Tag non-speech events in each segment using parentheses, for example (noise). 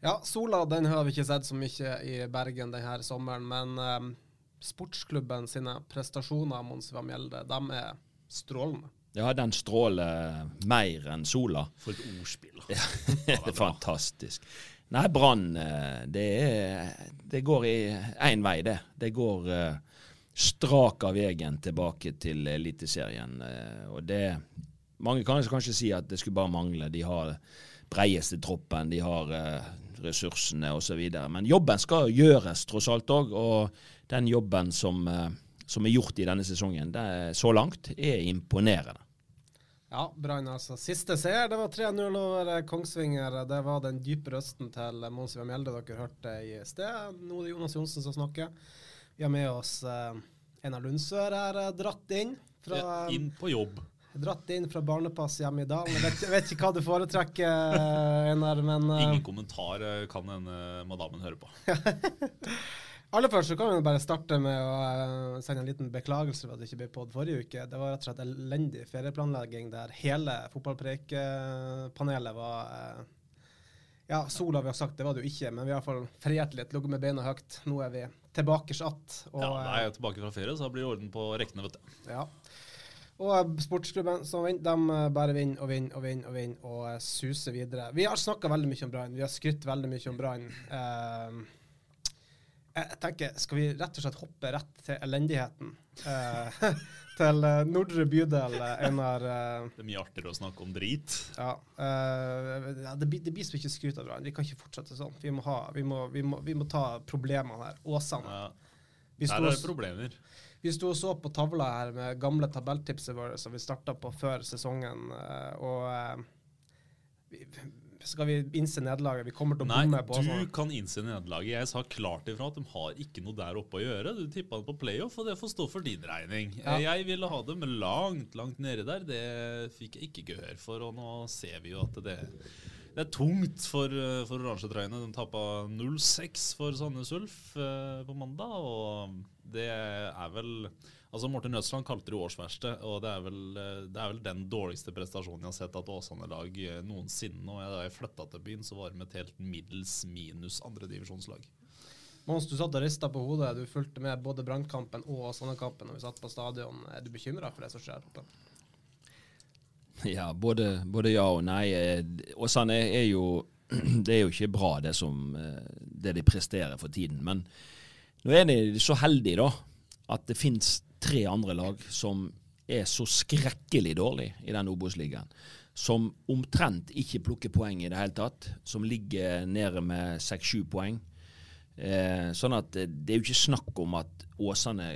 Ja, sola den har vi ikke sett så mye i Bergen denne sommeren, men eh, sportsklubben sine prestasjoner, Mons Mjelde, de er strålende. Ja, den stråler mer enn sola. For et ordspill. (laughs) det er fantastisk. Nei, Brann, eh, det, det går i én vei, det. Det går eh, strak av veien tilbake til Eliteserien. eh, og det Mange kan kanskje si at det skulle bare mangle. De har breieste troppen, de har ressursene osv. Men jobben skal gjøres, tross alt òg. Og den jobben som, eh, som er gjort i denne sesongen, det, er- så langt, er imponerende. Ja, Brann altså. Siste seier, det var 3-0 over eh, Kongsvinger. Det var den dype røsten til eh, Mons Ivar Mjelde dere hørte i sted. Nå er det Jonas Johnsen som snakker. Vi har med oss eh, Einar Lundsør her, dratt inn fra Ja, inn på jobb. Dratt inn fra barnepass hjemme i Dalen. Jeg vet, vet ikke hva du foretrekker, eh, Einar, men eh, Ingen kommentar eh, kan denne madammen høre på. (laughs) aller først så kan vi bare starte med å sende en liten beklagelse for at det ikke ble podd forrige uke. Det var rett og slett elendig ferieplanlegging der hele fotballpreikepanelet var uh... Ja, sola vi har sagt, det var det jo ikke, men vi har iallfall friert litt, ligget med beina høyt. Nå er vi tilbake satt. Og, Ja, da er jeg tilbake fra ferie, så da blir det orden på rekkene, vet du. Ja. Og eh, sportsklubben som vinner, de eh, bare vinner og vinner og vinner og vinner og eh, suser videre. Vi har snakka veldig mye om Brann. Vi har skrytt veldig mye om Brann. Eh, jeg tenker, skal vi rett og slett hoppe rett til elendigheten? (laughs) Til Nordre bydel, Einar. Det er mye artigere å snakke om drit. ja, det, blir, det blir så mye skryt av Brann. Vi kan ikke fortsette sånn. Vi må, ha, vi må, vi må, vi må ta problemene her. Åsane. Ja, der er det problemer. Vi sto og så på tavla her med gamle tabelltipset vårt som vi starta på før sesongen, eh, og eh, vi, skal vi innse nederlaget? Vi kommer til å Nei, bomme på Nei, du sånn. kan innse nederlaget. Jeg sa klart ifra at de har ikke noe der oppe å gjøre. Du tippa det på playoff, og det får stå for din regning. Ja. Jeg ville ha dem langt, langt nede der. Det fikk jeg ikke gehør for, og nå ser vi jo at det, det er tungt for, eh, for oransjetrøyene. De tappa 0-6 for Sandnes Ulf eh, på mandag, og det er vel Altså Morten Nødsland kalte det årsverste, og det er, vel, eh, det er vel den dårligste prestasjonen jeg har sett av et Åsane-lag noensinne. Og da jeg flytta til byen, så var de et helt middels minus andredivisjonslag. Mons, du satt og rista på hodet. Du fulgte med både Brannkampen og Åsane-kampen når vi satt på stadion. Er du bekymra for det som skjer? (clears throat) Ja, både, både ja og nei. Eh, Åsane er jo (clears throat) Det er jo ikke bra, det som eh, det de presterer for tiden. Men nå er de så heldige, da, at det fins tre andre lag som er så skrekkelig dårlig i den Obos-ligaen. Som omtrent ikke plukker poeng i det hele tatt. Som ligger nede med seks-sju poeng. Eh, sånn at eh, det er jo ikke snakk om at Åsane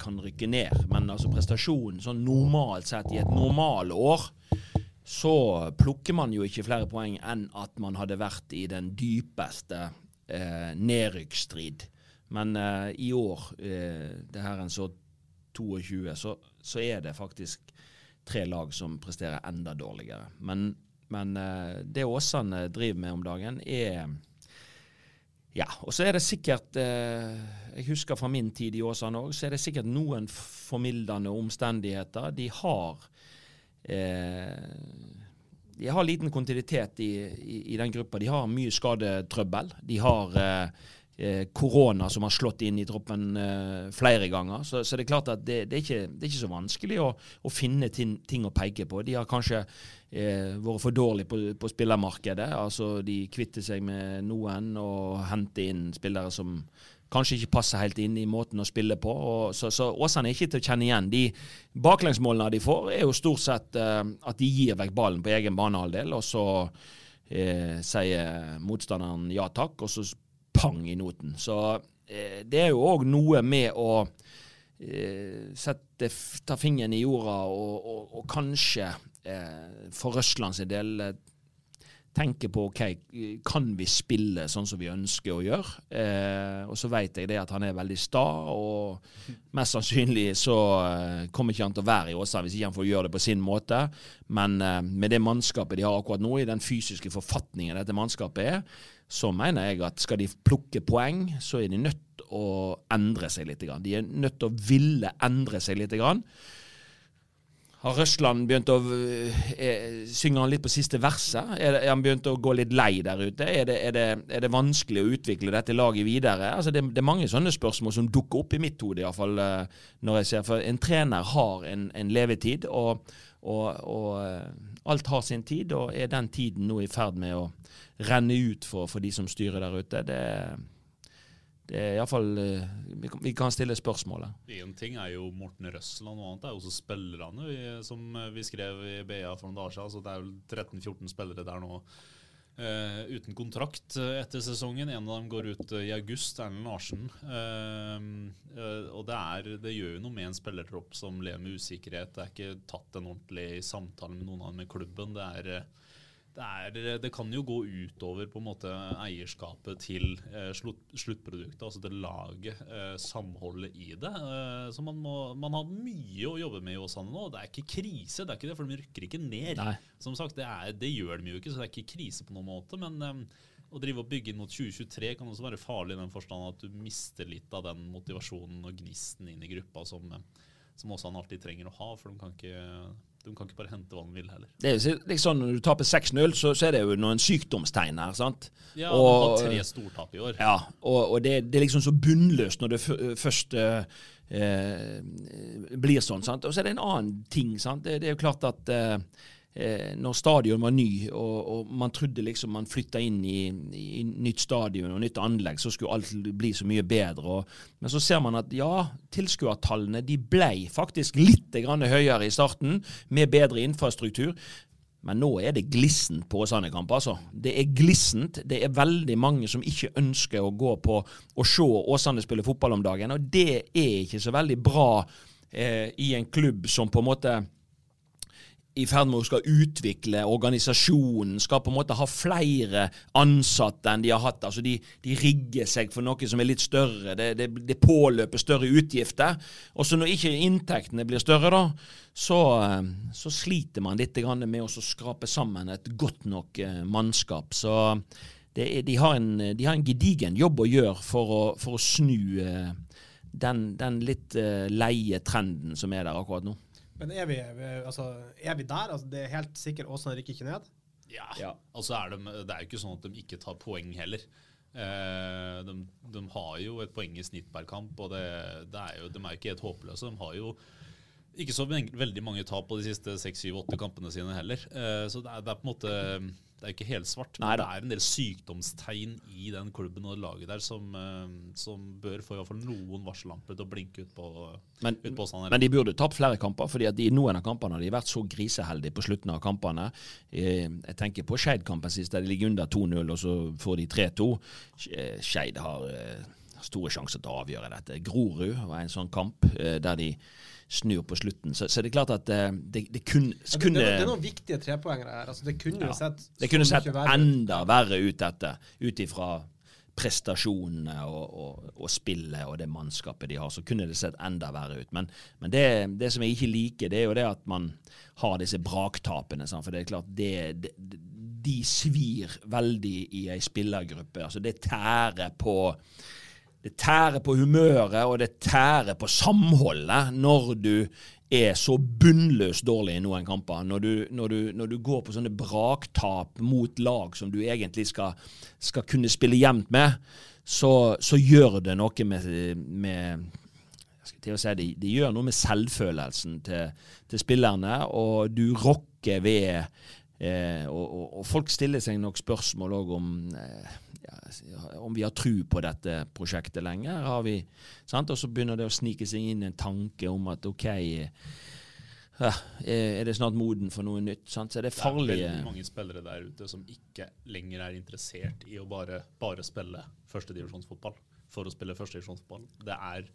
kan rykke ned. Men altså prestasjonen sånn normalt sett i et normalår, så plukker man jo ikke flere poeng enn at man hadde vært i den dypeste eh, nedrykksstrid. Men eh, i år, eh, det her en så 22, så, så er det faktisk tre lag som presterer enda dårligere. Men, men eh, det Åsane driver med om dagen, er ja, og så er det sikkert eh, Jeg husker fra min tid i Åsane òg, så er det sikkert noen formildende omstendigheter. De har eh, De har liten kontinuitet i, i, i den gruppa. De har mye skadetrøbbel. De har eh, korona som har slått inn i troppen eh, flere ganger. Så, så det er klart at det, det, er, ikke, det er ikke så vanskelig å, å finne ting, ting å peke på. De har kanskje eh, vært for dårlige på, på spillermarkedet. Altså De kvitter seg med noen og henter inn spillere som kanskje ikke passer helt inn i måten å spille på. Og, så, så Åsane er ikke til å kjenne igjen. De baklengsmålene de får, er jo stort sett eh, at de gir vekk ballen på egen banehalvdel, og så eh, sier motstanderen ja takk, og så pang i noten. Så eh, det er jo òg noe med å eh, sette, ta fingeren i jorda og, og, og kanskje eh, for Røsland sin del eh, tenker på ok, kan vi spille sånn som vi ønsker å gjøre. Eh, og så vet jeg det at han er veldig sta, og mest sannsynlig så eh, kommer ikke han til å være i Åsa hvis ikke han får gjøre det på sin måte. Men eh, med det mannskapet de har akkurat nå, i den fysiske forfatningen dette mannskapet er, så mener jeg at skal de plukke poeng, så er de nødt til å endre seg litt. De er nødt til å ville endre seg litt. Har Røsland begynt å eh, Synger han litt på siste verset? Er, han begynt å gå litt lei der ute? Er det, er det, det vanskelig å utvikle dette laget videre? Altså det, er mange sånne spørsmål som dukker opp i mitt hode, iallfall eh, når jeg ser For en trener har en, en levetid, og, og, og, eh, alt har sin tid. Og er den tiden nå i ferd med å renne ut for, for de som styrer der ute? Det er det er iallfall uh, vi, kan stille spørsmålet. Én ting er jo Morten Røssel, og noe annet er også spillerne, vi, som eh, vi skrev i BA for noen dager siden. Så det er vel 13-14 spillere der nå uh, uten kontrakt etter sesongen. En av dem går ut i august, Erlend Larsen. Uh, og det, er, det, gjør jo noe med en spillertropp som lever med usikkerhet. Det er ikke tatt en ordentlig samtale med noen av dem i klubben. Det er det, er, det, kan jo gå utover på en måte eierskapet til eh, slutt, sluttproduktet, altså til laget, eh, samholdet i det. Eh, så man, må, man, har mye å jobbe med i Åsane nå. Det er ikke krise, det er ikke det, for de rykker ikke ned. Nei. Som sagt, det, er, det, gjør de jo ikke, så det er ikke krise på noen måte. Men eh, å drive og bygge inn mot 2023 kan også være farlig i den forstand at du mister litt av den motivasjonen og gnisten inn i gruppa som, som Åsane alltid trenger å ha. for de kan ikke de kan ikke bare hente hva de vil heller. Det er liksom Når du taper 6-0, så, så, er det jo noen sykdomstegn her. sant? Ja, og, de har tre stortap i år. Ja, og, og det, det, er liksom så bunnløst når det først uh, uh, blir sånn. sant? Og så er det en annen ting. sant? Det, det er jo klart at uh, eh, når stadion var ny, og, og, man trodde liksom man flytta inn i, i, nytt stadion og nytt anlegg, så skulle alt bli så mye bedre. Og, men så ser man at ja, tilskuertallene de ble faktisk litt høyere i starten, med bedre infrastruktur. Men nå er det glissent på Åsane kamp. altså. Det er glissent. Det er veldig mange som ikke ønsker å gå på og se Åsane spille fotball om dagen. Og det er ikke så veldig bra eh, i en klubb som på en måte i ferd med å skal utvikle organisasjonen, skal på en måte ha flere ansatte enn de har hatt. Altså de, de rigger seg for noe som er litt større. Det, det, det påløper større utgifter. Og så når ikke inntektene blir større, da, så, så sliter man litt med å skrape sammen et godt nok eh, mannskap. Så er, de, har en, de, har en, gedigen jobb å gjøre for å, for å snu eh, den, den litt eh, leie trenden som er der akkurat nå. Men er vi, altså, er vi der? Altså, det er helt sikkert Åsane rykker ikke ned? Ja. ja. Altså er de, det er jo ikke sånn at de ikke tar poeng heller. Eh, de, de, har jo et poeng i snitt per kamp, og det, det er jo, de er jo ikke helt håpløse. De har jo ikke så veldig mange tap på de siste seks, syv, åtte kampene sine heller. Eh, så det er, det er, på en måte Det er ikke helt svart, men det er en del sykdomstegn i den klubben og laget der som, eh, som bør få i hvert fall noen varsellamper til å blinke ut på, men, ut på sånn men de burde tapt flere kamper, fordi at i noen av kampene har de vært så griseheldige på slutten av kampene. Eh, jeg tenker på Skeid-kampen sist, der de ligger under 2-0, og så får de 3-2. Skeid har store sjanser til å avgjøre dette. Grorud var en sånn kamp der de snur på slutten. Så, så det er klart at eh, det, det, kun, ja, det, det, det, er noen viktige trepoengere her. Altså, det kunne ja, sett, det kunne sett enda verre ut, dette. Ut ifra prestasjonene og, og, og, spillet og det mannskapet de har, så kunne det sett enda verre ut. Men, men det, det, som jeg ikke liker, det er jo det at man har disse braktapene. Sant? For det er klart, det, de svir veldig i ei spillergruppe. Altså, det tærer på det tærer på humøret, og det tærer på samholdet når du er så bunnløst dårlig i noen kamper. Når du, når, du, når du, går på sånne braktap mot lag som du egentlig skal, skal kunne spille jevnt med, så, så, gjør det noe med, med si, det, det, gjør noe med selvfølelsen til, til spillerne, og du rokker ved eh, og, og, og, folk stiller seg nok spørsmål òg om eh, om vi har tru på dette prosjektet lenger. har vi, sant? Og så begynner det å snike seg inn en tanke om at OK ja, er det snart moden for noe nytt? Sant? Så er det farlige Det er veldig mange spillere der ute som ikke lenger er interessert i å bare, bare spille førstedivisjonsfotball for å spille førstedivisjonsfotball. Det er,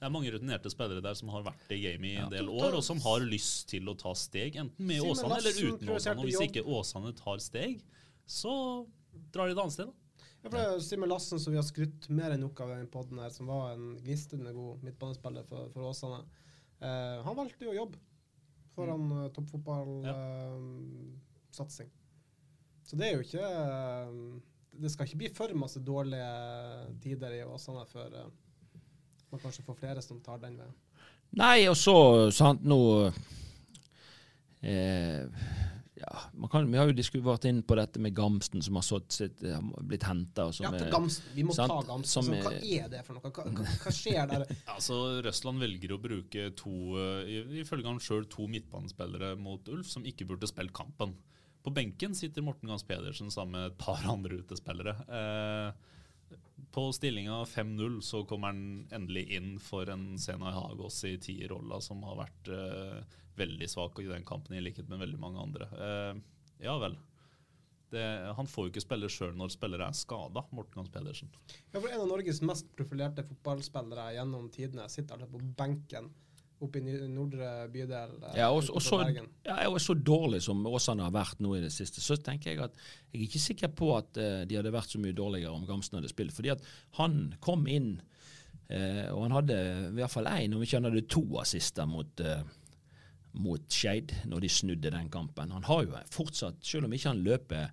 det er mange rutinerte spillere der som har vært i gamet i en del år, og som har lyst til å ta steg, enten med Åsane eller uten Åsane. Og hvis ikke Åsane tar steg, så drar de et annet sted. da. Ja, for det er Simen Lassen, som vi har skrytt mer enn nok av i den podden her, som var en gnistrende god midtbanespiller for, for Åsane. Eh, han valgte jo jobb foran mm. toppfotballsatsing. Så det er jo ikke eh, Det skal ikke bli for masse dårlige tider i Åsane før eh, man kanskje får flere som tar den veien. Nei, og så, sant, nå eh, ja, kan, vi har jo vært inn på dette med Gamsten, som har sitt, blitt henta. Ja, Vi må sant? ta Gamsten. Som, hva er det for noe? Hva, hva, hva skjer der? (laughs) altså, Røsland velger å bruke to, eh, ifølge han sjøl, to midtbanespillere mot Ulf som ikke burde spilt kampen. På benken sitter Morten Gans Pedersen sammen med et par andre utespillere. Eh, på stillinga 5-0 så kommer han endelig inn for en Sena Hagås i tierrolla, som har vært eh, veldig svak i den kampen, i likhet med veldig mange andre. Eh, ja vel. Det, han får jo ikke spille sjøl når spillere er skada, Morten Gans Pedersen. Ja, for En av Norges mest profilerte fotballspillere gjennom tidene sitter altså på benken oppe i nordre bydel. Eh, ja, og, og, så, ja, og så dårlig som Åsane har vært nå i det siste, så tenker jeg at jeg er ikke sikker på at uh, de hadde vært så mye dårligere om Gamsen hadde spilt. Fordi at han kom inn, uh, og han hadde i hvert fall én, om ikke han hadde to assister mot uh, mot Skeid når de snudde den kampen. Han har jo fortsatt, selv om ikke han løper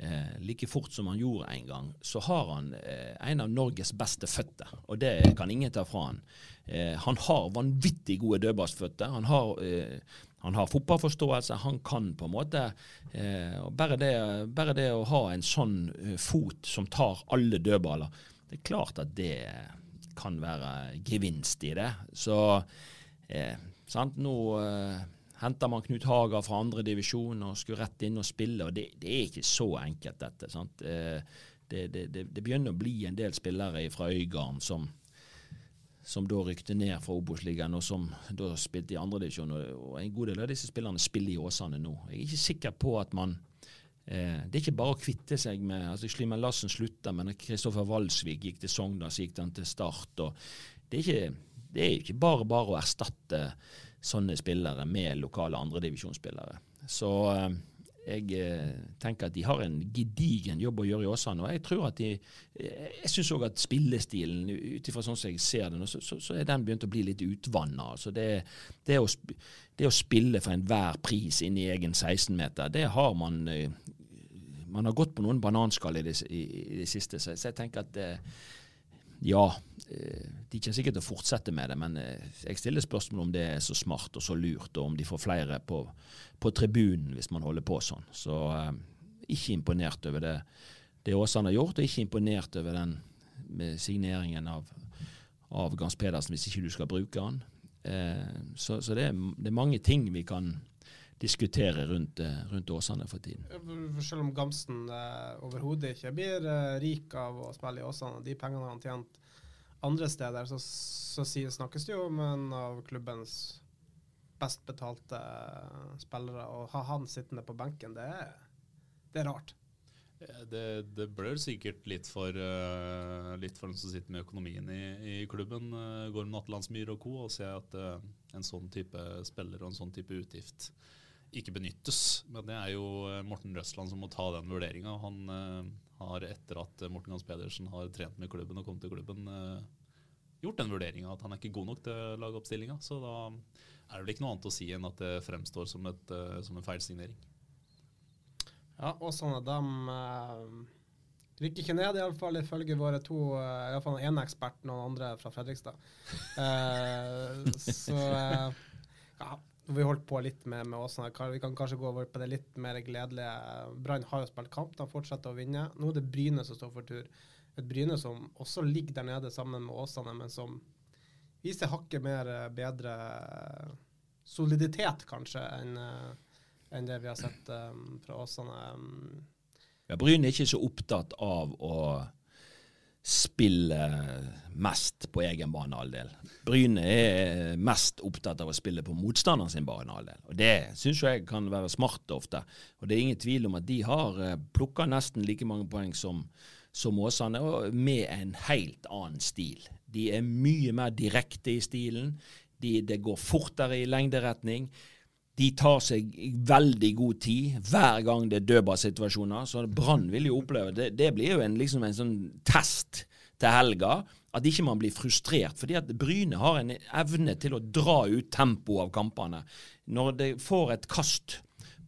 eh, like fort som han gjorde en gang, så har han eh, en av Norges beste føtter, og det kan ingen ta fra han. Eh, han har vanvittig gode dødballsføtter. Han har eh, han har fotballforståelse, han kan på en måte eh, bare, det, bare, det, å ha en sånn uh, fot som tar alle dødballer, det er klart at det kan være gevinst i det. Så eh, Sant? Nå eh, henter man Knut Haga fra andredivisjon og skulle rett inn og spille. og Det, det er ikke så enkelt, dette. Sant? Det, det, det, begynner å bli en del spillere fra Øygarden som, som da rykte ned fra Obos-ligaen, og som da spilte i andredivisjon. Og, en god del av disse spillerne spiller i Åsane nå. Jeg er ikke sikker på at man eh, Det er ikke bare å kvitte seg med altså Slimen Lassen slutta, men Kristoffer Walsvik gikk til Sogndal, så gikk han til Start. og det er ikke det er ikke bare bare å erstatte sånne spillere med lokale andredivisjonsspillere. Så eh, jeg eh, tenker at de har en gedigen jobb å gjøre i Åsane. Og jeg tror at de eh, Jeg syns òg at spillestilen, ut ifra sånn som jeg ser den, så, så, så, er den begynt å bli litt utvanna. Altså det, det, å, det, å, spille for enhver pris inn i egen 16-meter, det har man Man har gått på noen bananskall i det, i, i det siste, så, så jeg tenker at ja, eh, de kommer sikkert til å fortsette med det, men eh, jeg stiller spørsmål om det er så smart og så lurt, og om de får flere på, på tribunen hvis man holder på sånn. Så eh, ikke imponert over det, det Åsane har gjort, og ikke imponert over den signeringen av, av Gans Pedersen hvis ikke du skal bruke han. Eh, så, så det, er, det, er, mange ting vi kan diskutere rundt, eh, rundt Åsane for tiden. Selv om Gamsten eh, overhodet ikke blir eh, rik av å spille i Åsane, de pengene han har tjent andre steder, så, så snakkes det jo om en av klubbens best betalte eh, spillere. Å ha han sittende på benken, det er, det er rart. Det, det blør sikkert litt for, uh, litt for den som sitter med økonomien i, i klubben. Uh, Gorm Nattelandsmyr og co. og ser at uh, en sånn type spiller og en sånn type utgift ikke benyttes. Men det er jo eh, Morten Røsland som må ta den vurderinga. Han uh, har etter at Morten Gans Pedersen har trent med klubben og kommet til klubben, uh, gjort den vurderinga at han er ikke god nok til lagoppstillinga. Så da er det vel ikke noe annet å si enn at det fremstår som, et, uh, som en feilsignering. Ja, og sånn at dem rykker ikke ned, iallfall ifølge våre to Iallfall den ene eksperten og den andre fra Fredrikstad. så ja, vi holdt på litt med, med Åsane. Vi kan kanskje gå over på det litt mer gledelige. Brann har jo spilt kamp, de fortsetter å vinne. Nå er det Bryne som står for tur. Et Bryne som også ligger der nede sammen med Åsane, men som viser hakket mer eh, bedre eh, soliditet, kanskje, enn eh, enn det vi har sett um, fra Åsane. Ja, Bryne er ikke så opptatt av å spille mest på egen banehalvdel. Bryne er mest opptatt av å spille på motstanderen sin banehalvdel. Og det syns jeg kan være smart ofte. Og det er ingen tvil om at de har eh, plukka nesten like mange poeng som, som Åsane, og med en helt annen stil. De er mye mer direkte i stilen. De, det går fortere i lengderetning. De tar seg veldig god tid hver gang det er dødballsituasjoner. Så Brann vil jo oppleve det. Det blir jo en, liksom en sånn test til helga. At ikke man blir frustrert. fordi at Bryne har en evne til å dra ut tempoet av kampene. Når de får et kast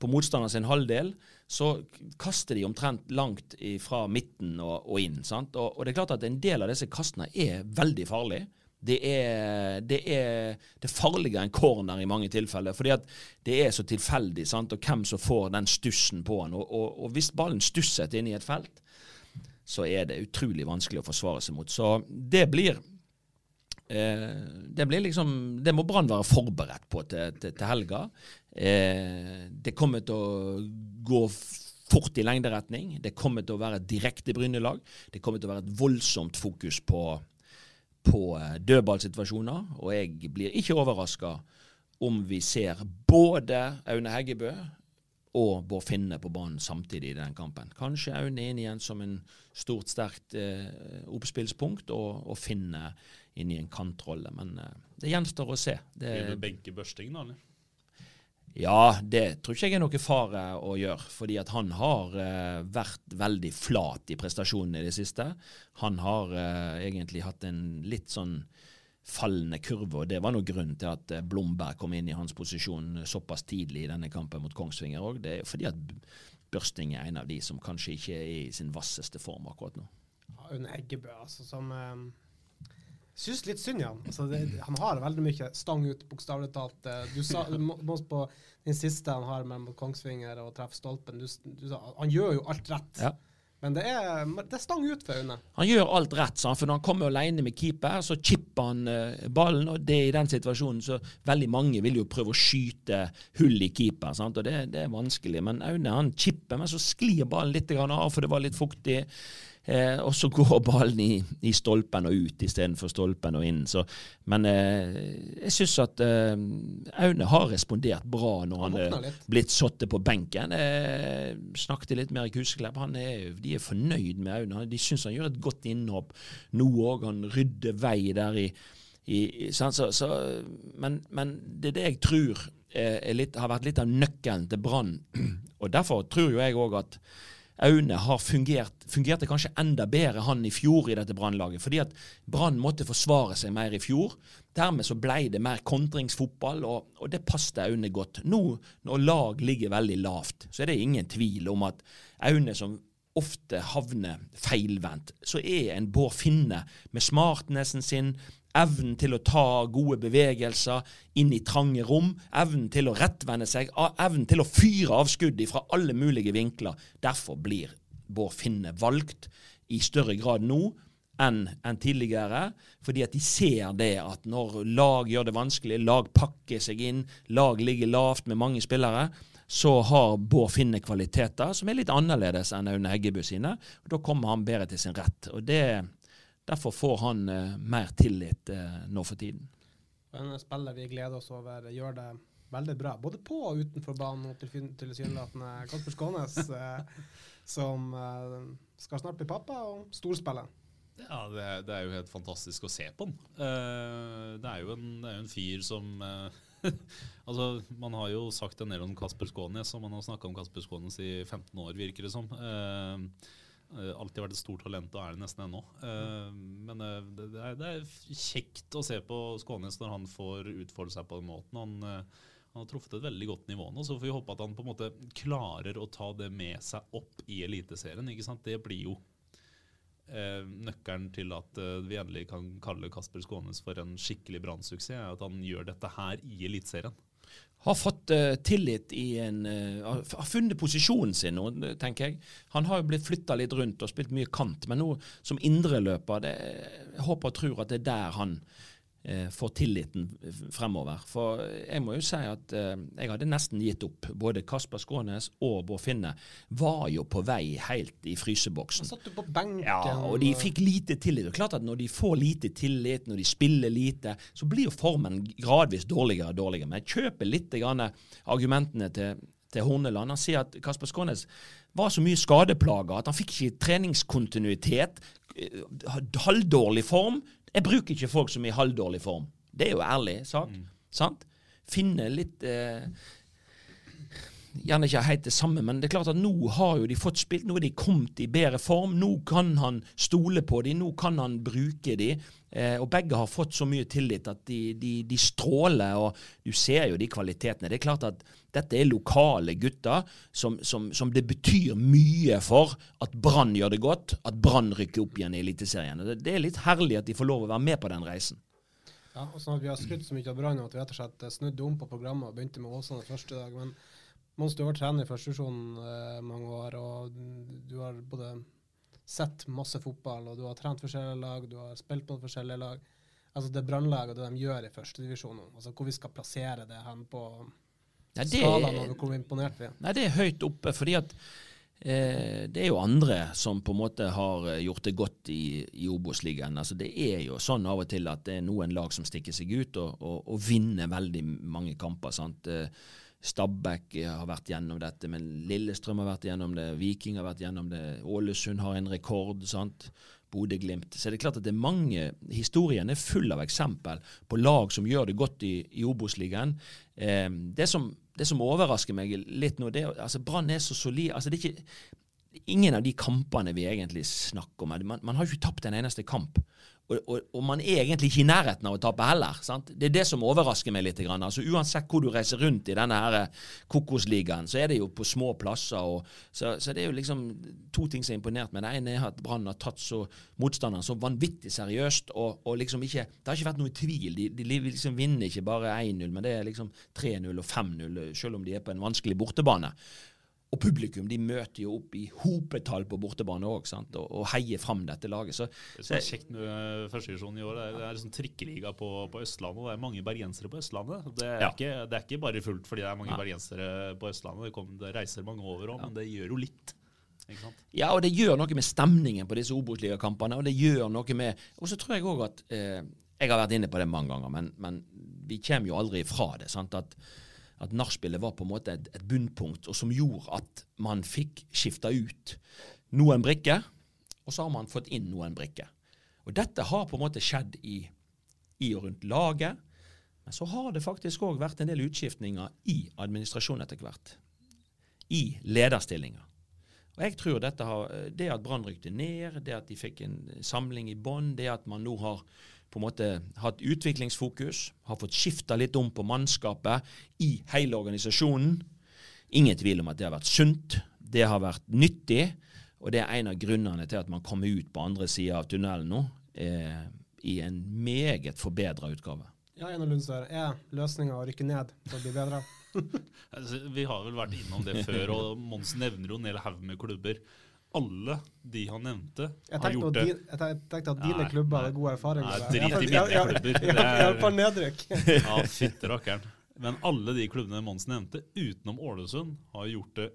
på motstanderen sin halvdel, så kaster de omtrent langt fra midten og, og inn. Og, og, det er klart at en del av disse kastene er veldig farlige. Det er, det er, det er farligere enn corner i mange tilfeller, fordi at det er så tilfeldig, sant? og hvem som får den stussen på han. Og, og, og hvis ballen stusset inn i et felt, så er det utrolig vanskelig å forsvare seg mot. Så det blir eh, det blir liksom Det må Brann være forberedt på til, til, til helga. Eh, det kommer til å gå fort i lengderetning. Det kommer til å være direkte Bryne-lag. Det kommer til å være et voldsomt fokus på, på eh, dødballsituasjoner. Og jeg blir ikke overraska om vi ser både Aune Heggebø og Bård Finne på banen samtidig i den kampen. Kanskje Aune inn igjen som en stort, sterkt eh, oppspillspunkt, og, og, Finne inn i en kantrolle. Men eh, det gjenstår å se. Det, Blir det benke Børsting, da? eller? Ja, det tror ikke jeg er noe fare å gjøre. Fordi at han har eh, vært veldig flat i prestasjonene i det siste. Han har eh, egentlig hatt en litt sånn fallende kurve, og det var noe grunnen til at eh, Blomberg kom inn i hans posisjon såpass tidlig i denne kampen mot Kongsvinger òg. Det er fordi at Børsting er en av de som kanskje ikke er i sin vasseste form akkurat nå. Ja, Eggebø, altså, som um Syns litt synd i han. Altså, det, han har veldig mye stang ut, bokstavelig talt. Du sa må, på den siste han har mellom Kongsvinger og treffer stolpen. Du, du, han gjør jo alt rett. Ja. Men det er, det er, stang ut for Aune. Han gjør alt rett, sant? for når han kommer alene med keeper, så chipper han uh, ballen. og det er I den situasjonen så veldig mange vil jo prøve å skyte hull i keeper, sant? og det, det er vanskelig. Men Aune han chipper, men så sklir ballen litt av, for det var litt fuktig. Eh, og så går ballen i, i, stolpen og ut istedenfor stolpen og inn. Så, men eh, jeg syns at eh, Aune har respondert bra når han er blitt satt på benken. Eh, snakket litt med Erik Huseklepp. de er fornøyd med Aune. De syns han gjør et godt innhopp nå òg. Han rydder vei der i, i så, så, men, men, det er det jeg tror litt, har vært litt av nøkkelen til Brann. (clears throat) Og derfor tror jo jeg òg at Aune har fungert, fungerte kanskje enda bedre han i fjor i dette Brannlaget. Fordi at Brann måtte forsvare seg mer i fjor. Dermed så ble det mer kontringsfotball, og, og det passet Aune godt. Nå når lag ligger veldig lavt, så er det ingen tvil om at Aune som ofte havner feilvendt, så er en Bård Finne med smartnessen sin, evnen til å ta gode bevegelser inn i trange rom, evnen til å rettvende seg, evnen til å fyre av skudd fra alle mulige vinkler. Derfor blir Bård Finne valgt i større grad nå enn en tidligere, fordi at de ser det at når lag gjør det vanskelig, lag pakker seg inn, lag ligger lavt med mange spillere, så har Bård Finne kvaliteter som er litt annerledes enn Aune Heggebø sine. og Da kommer han bedre til sin rett. og det Derfor får han uh, mer tillit uh, nå for tiden. En spiller vi gleder oss over, gjør det veldig bra. Både på og utenfor banen, tilsynelatende Kasper Skånes, uh, (laughs) som skal snart bli pappa og storspiller. Ja, det er, det er, jo helt fantastisk å se på han. det, er jo en, det er jo en fyr som (laughs) altså, Man har jo sagt en del om Kasper Skånes, og man har snakka om Kasper Skånes i 15 år, virker det som. Uh, Uh, alltid vært et stort talent, og er det nesten ennå. Uh, men uh, det, er, det, er, kjekt å se på Skånes når han får utfolde seg på den måten. Han, han, har truffet et veldig godt nivå nå, så får vi håpe at han på en måte klarer å ta det med seg opp i Eliteserien. ikke sant? Det blir jo nøkkelen til at vi endelig kan kalle Kasper Skånes for en skikkelig brannsuksess, at han gjør dette her i Eliteserien har fått uh, tillit i en uh, Har funnet posisjonen sin nå, tenker jeg. Han har jo blitt flytta litt rundt og spilt mye kant, men nå som indreløper Jeg håper og tror at det er der han eh, får tilliten fremover. For jeg må jo si at eh, jeg hadde nesten gitt opp. Både Kasper Skånes og Bård Finne var jo på vei helt i fryseboksen. satt du på benken. Ja, og de fikk lite tillit. Det er klart at Når de får lite tillit, når de spiller lite, så blir jo formen gradvis dårligere og dårligere. Men jeg kjøper litt argumentene til, til Horneland. Han sier at Kasper Skånes var så mye skadeplager at han fikk ikke treningskontinuitet. Eh, halvdårlig form. Jeg bruker ikke folk som er i halvdårlig form. Det er jo ærlig sak. Mm. sant? Finne litt eh, gjerne ikke helt det samme, men det er klart at nå har jo de fått spilt, nå er de kommet i bedre form. Nå kan han stole på dem, nå kan han bruke dem. Eh, og begge har fått så mye tillit at de, de, de, stråler, og du ser jo de kvalitetene. Det er klart at dette er lokale gutter som, som, som det betyr mye for at Brann gjør det godt, at Brann rykker opp igjen i Eliteserien. Det, det er litt herlig at de får lov å være med på den reisen. Ja, og sånn at Vi har skrytt så mye av Brann at vi rett og slett snudde om på programmet og begynte med Åsane første dag. Men Mons, du har vært trener i førstevisjonen eh, mange år, og du har både sett masse fotball, og du har trent forskjellige lag, du har spilt på forskjellige lag. Altså Det brannlaget og det de gjør i førstedivisjonen, altså hvor vi skal plassere det hen på nei, det, skalaen over hvor imponert vi er. Nei, Det er høyt oppe, fordi at Eh, det er jo andre som på en måte har eh, gjort det godt i, i Obos-ligaen. Altså det er jo sånn av og til at det er noen lag som stikker seg ut og, og, og vinner veldig mange kamper. sant? Eh, Stabæk har vært gjennom dette, men Lillestrøm har vært gjennom det. Viking har vært gjennom det. Ålesund har en rekord. sant? Bodø-Glimt. Så det er klart at det er mange Historien er full av eksempel på lag som gjør det godt i, i Obos-ligaen. Eh, det det som overrasker meg litt nå, det er altså Brann er så solid. altså det er ikke Ingen av de kampene vi egentlig snakker om. Man, man har ikke tapt en eneste kamp. Og, og, og, man er egentlig ikke i nærheten av å tape heller. Sant? Det er det som overrasker meg litt. Altså, uansett hvor du reiser rundt i denne her eh, kokosligaen, så er det jo på små plasser. Og, så, så, det er jo liksom to ting som er imponert med. Det ene er at Brann har tatt så motstanderen så vanvittig seriøst. Og, liksom ikke, Det har ikke vært noe tvil. De, de liksom vinner ikke bare 1-0, men det er liksom 3-0 og 5-0, selv om de er på en vanskelig bortebane. Og publikum de møter jo opp i hopetall på bortebane òg, og, og heier fram dette laget. Så, det som er kjekt med eh, førstedivisjon i år, det er, det er sånn trikkeliga på, på, Østlandet. Det er mange bergensere på Østlandet. Det er, ja. ikke, det er ikke, bare fullt fordi det er mange ja. bergensere på Østlandet. Det, kom, det reiser mange over òg, ja. men det gjør jo litt. Ja, og det gjør noe med stemningen på disse Obos-ligakampene. Og det gjør noe med Og så tror jeg òg at eh, Jeg har vært inne på det mange ganger, men, men vi kommer jo aldri ifra det. sant, at at nachspielet var på en måte et, et, bunnpunkt, og som gjorde at man fikk skifta ut noen brikker, og så har man fått inn noen brikker. Og Dette har på en måte skjedd i, i og rundt laget, men så har det faktisk òg vært en del utskiftninger i administrasjonen etter hvert. I lederstillinger. Og jeg tror dette har, Det at Brann rykte ned, det at de fikk en samling i bånn, det at man nå har på en måte hatt utviklingsfokus, har fått skifta litt om på mannskapet i hele organisasjonen. Ingen tvil om at det har vært sunt, det har vært nyttig, og det er en av grunnene til at man kommer ut på andre sida av tunnelen nå eh, i en meget forbedra utgave. Ja, Einar Lundstad, er løsninga å rykke ned for å bli bedre? (laughs) altså, vi har vel vært innom det før, og Mons nevner jo en hel haug med klubber alle de han nevnte, har gjort det. jeg tenkte at dine nei, klubber hadde god erfaring med det. Drit i mine klubber. Iallfall nedrykk. (laughs) ja, fytte rakkeren. Men alle de klubbene Mons nevnte, utenom Ålesund, har gjort det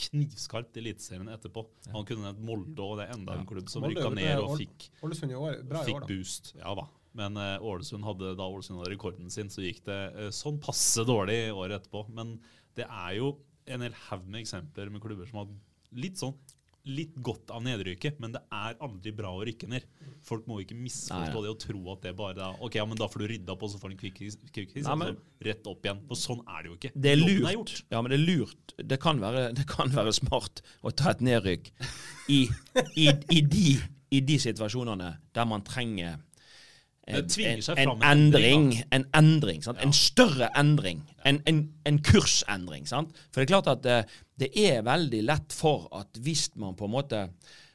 knivskarpt i Eliteserien etterpå. Han kunne nevnt Molde, og det er enda en klubb som rykka ned og fikk, fikk boost. Ja da. Men uh, Ålesund hadde, da Ålesund hadde rekorden sin, så gikk det uh, sånn passe dårlig året etterpå. Men det er jo en hel haug med eksempler med klubber som har litt sånn litt godt av nedrykket, men det er aldri bra å rykke ned. Folk må ikke misforstå det og tro at det bare er Ok, ja, men da får du rydda opp, og så får du en kvikkfiks. Altså, rett opp igjen. For sånn er det jo ikke. Det er lurt. Er ja, men det er lurt. Det kan være, det kan være smart å ta et nedrykk i, i, i, de, i de situasjonene der man trenger en, en, en endring, en, endring ja. en større endring. En, en, kursendring. Sant? For det er klart at det, eh, det, er veldig lett for at hvis man på en måte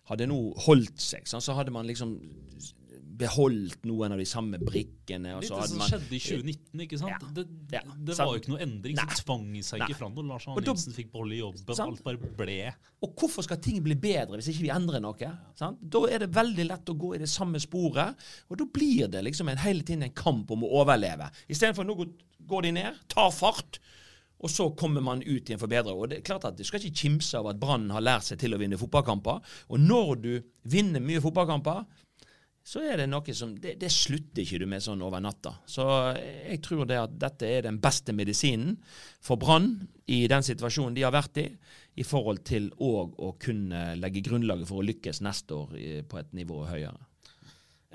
hadde nå holdt seg, så hadde man liksom beholdt noen av de samme brikkene. Litt det som man, skjedde i 2019, ikke sant? Ja, det, det, det var jo ikke noe endring som tvang seg ikke fram når Lars Arne Nilsen fikk beholde jobben. Sant? Alt bare ble. Og hvorfor skal ting bli bedre hvis ikke vi endrer noe? Sant? Da er det veldig lett å gå i det samme sporet, og da blir det liksom en, hele tiden en kamp om å overleve. Istedenfor nå går de ned, tar fart. Og så kommer man ut i en forbedrer. Og det er klart at Du skal ikke kimse av at Brann har lært seg til å vinne fotballkamper. Og når du vinner mye fotballkamper, så er det noe som det, det, slutter ikke du med sånn over natta. Så jeg tror det at dette er den beste medisinen for Brann i den situasjonen de har vært i, i forhold til òg å kunne legge grunnlaget for å lykkes neste år på et nivå høyere.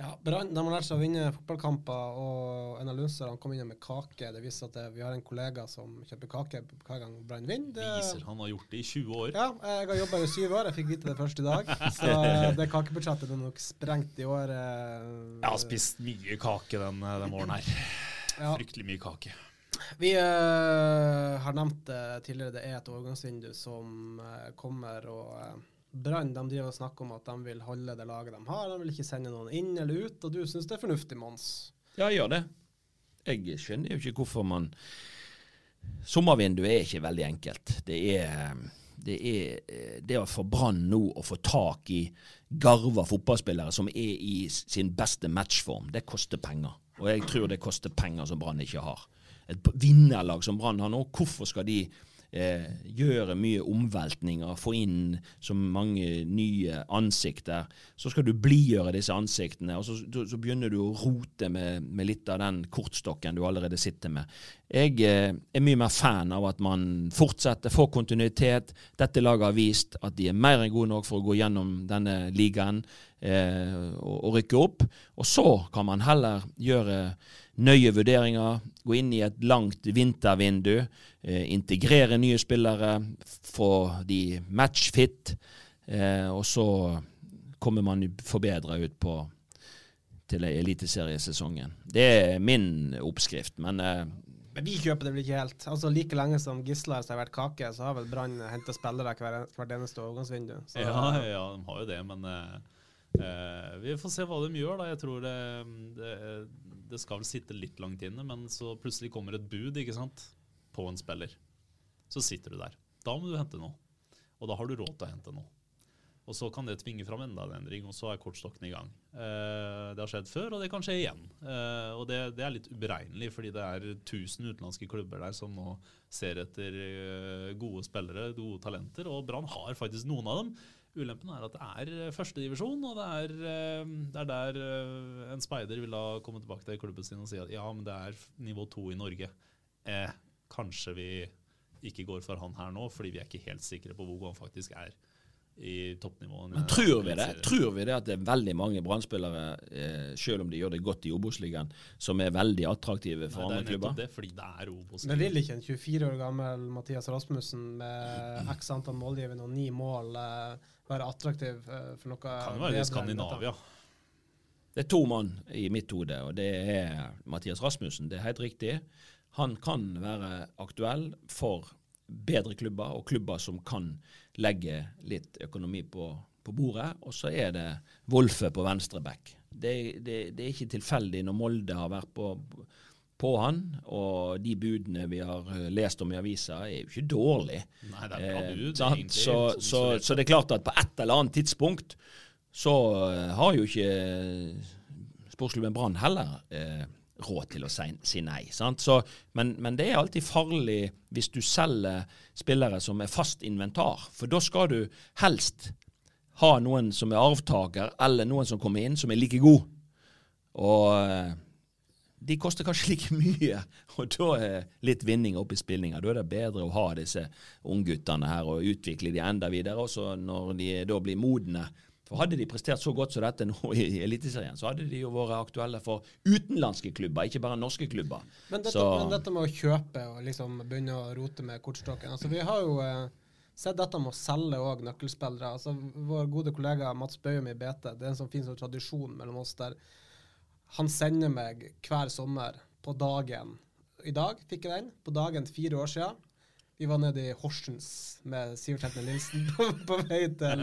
Ja, Brann har lært seg å vinne fotballkamper, og en av lunserne kom inn med kake. Det viser at det, vi har en kollega som kjøper kake hver gang Brann vinner. Det, Viser han har gjort det i 20 år. ja, jeg har jobba i syv år, jeg fikk vite det først i dag. (laughs) Så det kakebudsjettet er nok sprengt i år. eh, Jeg har spist mye kake den, den våren her. Ja. Fryktelig mye kake. Vi uh, har nevnt det tidligere, det er et overgangsvindu som uh, kommer. og uh, Brann de driver og snakker om at de vil holde det laget de har. De vil ikke sende noen inn eller ut. Og du syns det er fornuftig, Mons? Ja, jeg gjør det. Jeg skjønner jo ikke hvorfor man Sommervinduet er ikke veldig enkelt. Det er det er det å få Brann nå å få tak i garva fotballspillere som er i sin beste matchform, det koster penger. Og jeg tror det koster penger som Brann ikke har. Et vinnerlag som Brann har nå, hvorfor skal de eh, gjøre mye omveltninger, få inn så mange nye ansikter. Så skal du blidgjøre disse ansiktene, og så, så, begynner du å rote med, med, litt av den kortstokken du allerede sitter med. Jeg eh, er mye mer fan av at man fortsetter, får kontinuitet. Dette laget har vist at de er mer enn gode nok for å gå gjennom denne ligaen eh, å, å, rykke opp. Og så kan man heller gjøre nøye vurderinger, gå inn i et langt vintervindu, eh, integrere nye spillere, få de matchfit, eh, og så kommer man forbedra ut på til eliteseriesesongen. Det er min oppskrift, men eh, men vi kjøper det vel ikke helt. Altså Like lenge som Gisle har vært kake, så har vel Brann henta spillere hver, hvert eneste overgangsvindu. Så, ja, ja, de har jo det, men eh, eh, vi får se hva de gjør. da. Jeg tror det, det, det skal vel sitte litt langt inne, men så plutselig kommer et bud ikke sant, på en spiller. Så sitter du der. Da må du hente noe. Og da har du råd til å hente noe. Og så kan det tvinge fram enda en endring, og så er kortstokken i gang. Eh, det har skjedd før, og det kan skje igjen. Eh, og det, det, er litt uberegnelig, fordi det er 1000 utenlandske klubber der som nå ser etter eh, gode spillere, gode talenter, og Brann har faktisk noen av dem. Ulempen er at det er eh, førstedivisjon, og det er, eh, det er der eh, en speider vil da komme tilbake til klubben sin og si at ja, men det er nivå to i Norge. Eh, kanskje vi ikke går for han her nå, fordi vi er ikke helt sikre på hvor god han faktisk er i toppnivået. Men tror vi det? Tror vi det at det er veldig mange brannspillere, eh, selv om de gjør det godt i Obos-ligaen, som er veldig attraktive for Nei, andre klubber? Det fordi det er obos Men vil ikke en 24 år gammel Mathias Rasmussen med x antall målgivende og ni mål eh, være attraktiv eh, for noe Kan jo være i Skandinavia. Det er to mann i mitt hode, og det er Mathias Rasmussen. Det er helt riktig. Han kan være aktuell for bedre klubber, og klubber som kan legge litt økonomi på, på bordet. Og så er det Wolfe på venstre back. Det, det, det, er ikke tilfeldig når Molde har vært på, på han, og de budene vi har eh, lest om i avisa, er jo ikke dårlige. Nei, det er bra bud, eh, så, så, så, så, det er klart at på et eller annet tidspunkt så eh, har jo ikke sportsklubben Brann heller eh, råd til å si, si nei. Så, men, men, det er alltid farlig hvis du selger spillere som er fast inventar. For da skal du helst ha noen som er arvtaker, eller noen som kommer inn, som er like god. Og eh, de koster kanskje like mye, og da er litt vinning opp i spillinga. Da er det bedre å ha disse ungguttene her og utvikle de enda videre. også når de da blir modne, for Hadde de prestert så godt som dette nå i Eliteserien, så hadde de jo vært aktuelle for utenlandske klubber, ikke bare norske klubber. Men dette, men dette med å kjøpe og liksom begynne å rote med kortstokken altså Vi har jo eh, sett dette med å selge òg nøkkelspillere. altså Vår gode kollega Mats Bøyum i BT, det er en sånn fin sånn tradisjon mellom oss der han sender meg hver sommer på dagen I dag fikk jeg den. På dagen fire år siden vi var nede i Horsens med Sivert Heltne Nilsen på, på, vei til,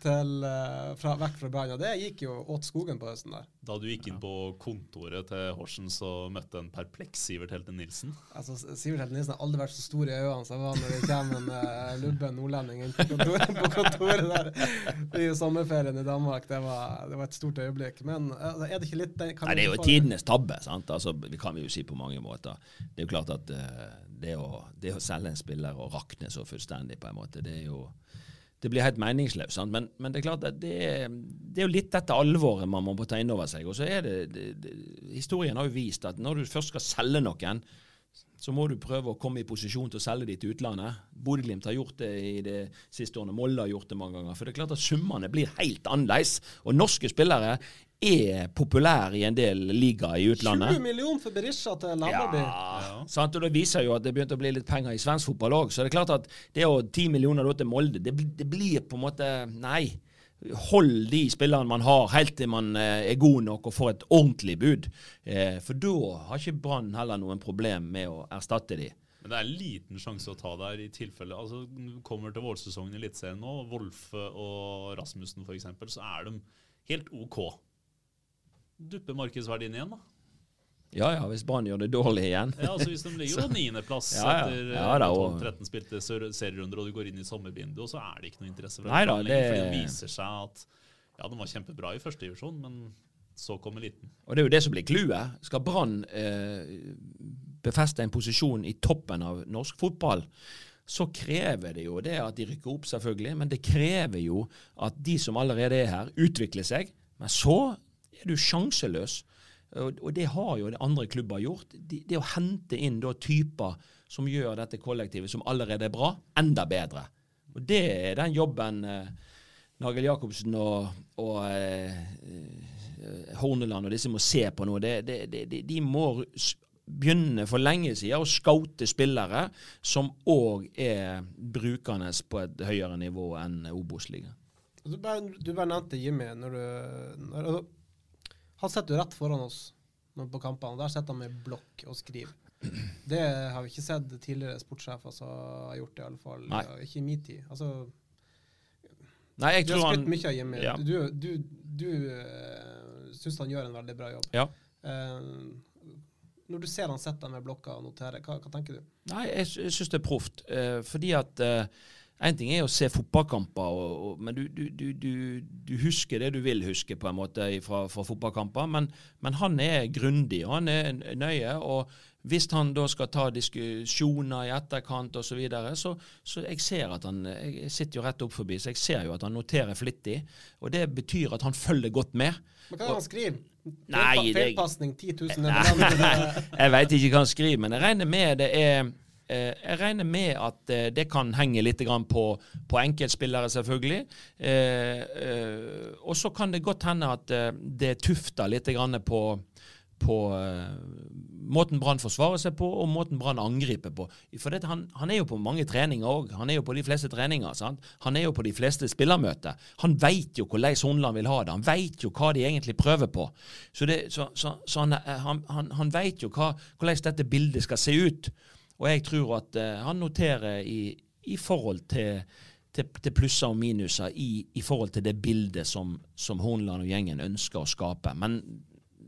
til uh, fra, vekk fra Brann. Og det gikk jo åt skogen på høsten der. Da du gikk inn på kontoret til Horsens og møtte en perpleks Sivert Heltne Nilsen? Altså, Sivert Heltne Nilsen har aldri vært så stor i øynene som jeg var når det kommer en uh, lubben nordlending inn på kontoret, på kontoret, der i sommerferien i Danmark. Det var, det var et stort øyeblikk. Men uh, er det ikke litt Nei, Det er jo tidenes tabbe. sant? Altså, vi kan jo si på mange måter. Det er jo klart at det å, det å selge en spiller og rakne så fullstendig, på en måte, det er jo det blir helt meningsløst. Men, men, det er klart at det, det, er jo litt dette alvoret man må ta inn over seg. Og så er det, det, Historien har jo vist at når du først skal selge noen, så må du prøve å komme i posisjon til å selge de til utlandet. Bodø-Glimt har gjort det i det siste årene. Molde har gjort det mange ganger. For det er klart at summene blir helt annerledes. Og norske spillere er populære i en del ligaer i utlandet. 20 millioner for Berisha til Laberby. Ja, sant? og Det viser jo at det begynte å bli litt penger i svensk fotball òg. Så det er klart at det å 10 millioner til Molde, det, det blir på en måte Nei. Hold de spillerne man har, helt til man eh, er god nok og får et ordentlig bud. Eh, for da har ikke Brann heller noen problem med å erstatte de. Men det er en liten sjanse å ta der i tilfelle altså Kommer til vårsesongen i Eliteserien nå, Wolfe og Rasmussen f.eks., så er de helt OK. Dupper markedsverdien igjen, da. Ja ja, hvis Brann gjør det dårlig igjen. Ja, altså Hvis de ligger på niendeplass Ja, ja. etter Ja, da, og- 12-13 spilte serierunder, og du går inn i sommervinduet, så er det ikke noe interesse for Nei da, det- For det viser seg at ja, den var kjempebra i første divisjon, men så kom eliten. Og det er jo det som blir clouet. Skal Brann eh, befeste en posisjon i toppen av norsk fotball, så krever det jo det at de rykker opp, selvfølgelig, men det krever jo at de som allerede er her, utvikler seg. Men så er du sjanseløs. Og, det har jo andre klubber gjort. De, det å hente inn da typer som gjør dette kollektivet, som allerede er bra, enda bedre. Og det er den jobben eh, Nagel Jacobsen og, og eh, eh, Horneland og disse må se på nå. Det, det, det, de, må begynne for lenge siden å scoute spillere som òg er brukende på et høyere nivå enn Obos-ligaen. Du bare nevnte Jimmy. Når du, når, altså, han sitter jo rett foran oss på kampene, og der sitter han med blokk og skriver. Det har vi ikke sett tidligere sportssjefer som har gjort, det, i alle fall. Nei. Ikke i min tid. Altså, Nei, jeg tror har han mye av Jimmy. Ja. Du, du, du uh, syns han gjør en veldig bra jobb. Ja. Uh, når du ser han sitter med blokka og noterer, hva, hva tenker du? Nei, jeg, jeg syns det er proft. Uh, fordi at Én ting er å se fotballkamper, og, og, men du, du, du, du, du husker det du vil huske på en måte fra, fra fotballkamper. Men, men han er grundig, og han er nøye. og hvis han da skal ta diskusjoner i etterkant osv., så, videre, så så jeg ser at han Jeg sitter jo rett opp forbi, så jeg ser jo at han noterer flittig. Og det betyr at han følger godt med. Men hva er det han skriver? Nei, Feilpasning 10 000 Nei, Jeg veit ikke hva han skriver, men jeg regner med det er jeg regner med at eh, det kan henge litt på, på enkeltspillere, selvfølgelig. Eh, eh, og så kan det godt hende at eh, det tufter litt på, på eh, måten Brann forsvarer seg på, og måten Brann angriper på. For det, han, han er jo på mange treninger òg. Han er jo på de fleste treninger. Sant? Han er jo på de fleste spillermøter. Han veit jo hvordan Hornland vil ha det. Han veit jo hva de egentlig prøver på. Så, det, så, så, så eh, han, han, han veit jo hva, hvordan dette bildet skal se ut. Og jeg tror at eh, han noterer i, i forhold til til, til plusser og minuser i, i forhold til det bildet som, som Hornland og gjengen ønsker å skape. Men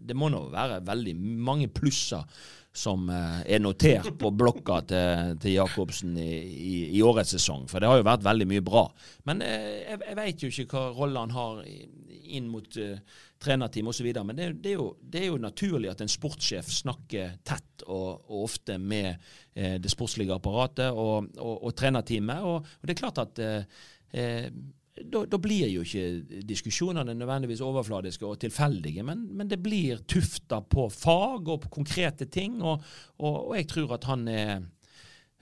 det må nå være veldig mange plusser som eh, er notert på blokka til, til Jacobsen i, i, i årets sesong. For det har jo vært veldig mye bra. Men eh, jeg, jeg veit jo ikke hva rolle han har i- inn mot uh, trenerteam osv. Men det, det, er jo, det er jo naturlig at en sportssjef snakker tett og, og ofte med eh, det sportslige apparatet og, og, og trenerteamet. Og det er klart at eh, eh, da, da blir jo ikke diskusjonene nødvendigvis overfladiske og tilfeldige, men, men det blir tufta på fag og på konkrete ting. Og, og, og jeg tror at han er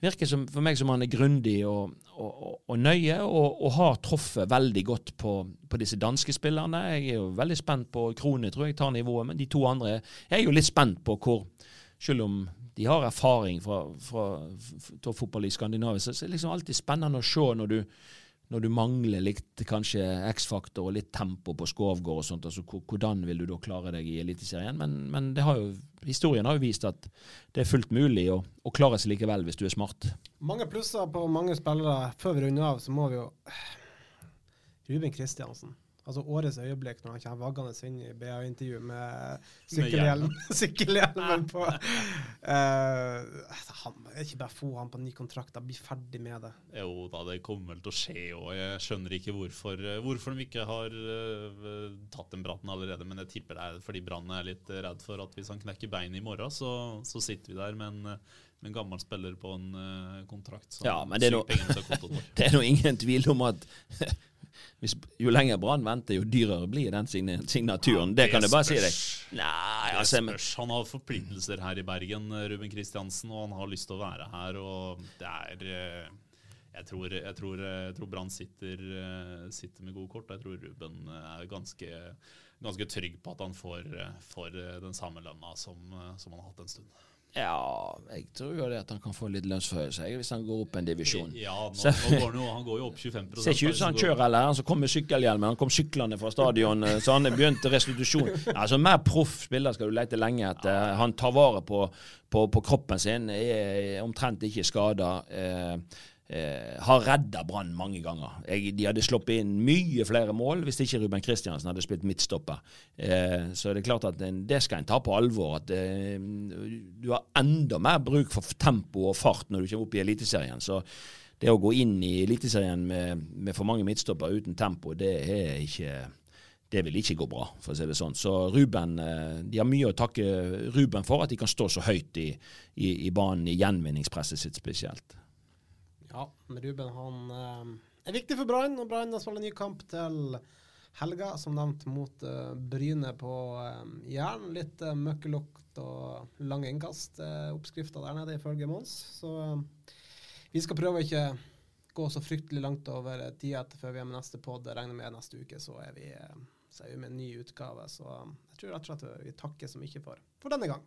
virker som, for meg som han er grundig og, og, og, nøye, og, og har truffet veldig godt på, på disse danske spillerne. Jeg er jo veldig spent på Krone, tror jeg tar nivået, men de to andre Jeg er jo litt spent på hvor Selv om de har erfaring fra, fra, toppfotball i Skandinavia, så er det liksom alltid spennende å se når du når du mangler litt kanskje X-faktor og litt tempo på Skovgård og sånt, altså hvordan vil du da klare deg i Eliteserien? Men, men har jo, historien har jo vist at det er fullt mulig å, å klare seg likevel hvis du er smart. Mange plusser på mange spillere. Før vi runder av, så må vi jo Ruben Kristiansen. Altså årets øyeblikk når han kommer vaggende inn i BA-intervju med sykkelhjelm, (laughs) sykkelhjelmen på. Uh, han, ikke bare få han på ny kontrakt, da bli ferdig med det. Jo da, det kommer vel til å skje òg. Jeg skjønner ikke hvorfor, eh, hvorfor de ikke har uh, tatt den bratten allerede. Men jeg tipper det er fordi Brann er litt redd for at hvis han knekker beinet i morgen, så, så sitter vi der med en, en gammel spiller på en kontrakt. som Ja, men det er vår. (laughs) Det er nå ingen tvil om at hvis, Jo lenger Brann venter, jo dyrere blir den signaturen. det, kan jeg bare si deg. Nei, altså, spørs. Han har forpliktelser her i Bergen, Ruben Kristiansen, og han har lyst til å være her. og det er... Eh, jeg tror, jeg tror, tror Brann sitter, sitter, med gode kort. Jeg tror Ruben er ganske, ganske trygg på at han får, får den samme lønna som, som han har hatt en stund. Ja, jeg tror jo det at han kan få litt lønnsforhøyelse hvis han går opp en divisjon. Ja, nå, nå går jo, han går jo opp 25 Ser ikke ut som han kjører eller han som kom med sykkelhjelm. Han kom syklende fra stadion, eh, så han begynte restitusjon. (laughs) Altså, Mer proff spiller skal du lete lenge etter. Han tar vare på, på, på kroppen sin, er omtrent ikke skada. Eh, eh, har redda Brann mange ganger. Jeg, de hadde sluppet inn mye flere mål hvis ikke Ruben Kristiansen hadde spilt midtstopper. Eh, så det er klart at det skal en ta på alvor. At eh, du har enda mer bruk for tempo og fart når du kommer opp i Eliteserien. Så det å gå inn i Eliteserien med, med for mange midtstopper uten tempo, det er ikke det vil ikke gå bra, for å si det sånn. Så Ruben, eh, De har mye å takke Ruben for, at de kan stå så høyt i, i, i banen i gjenvinningspresset sitt spesielt. Ja, Ruben han eh, er viktig for Brann, og Brann spiller ny kamp til helga, som nevnt, mot uh, Bryne på uh, Jæren. Litt møkkelukt og lange innkast. Uh, Oppskrifta der nede, ifølge Mons. Så vi skal prøve å ikke gå så fryktelig langt over tida etter før vi er med neste pod. Regner med neste uke så er vi, så er vi med en ny utgave. Så jeg tror rett og slett vi takker så mye for, for denne gang.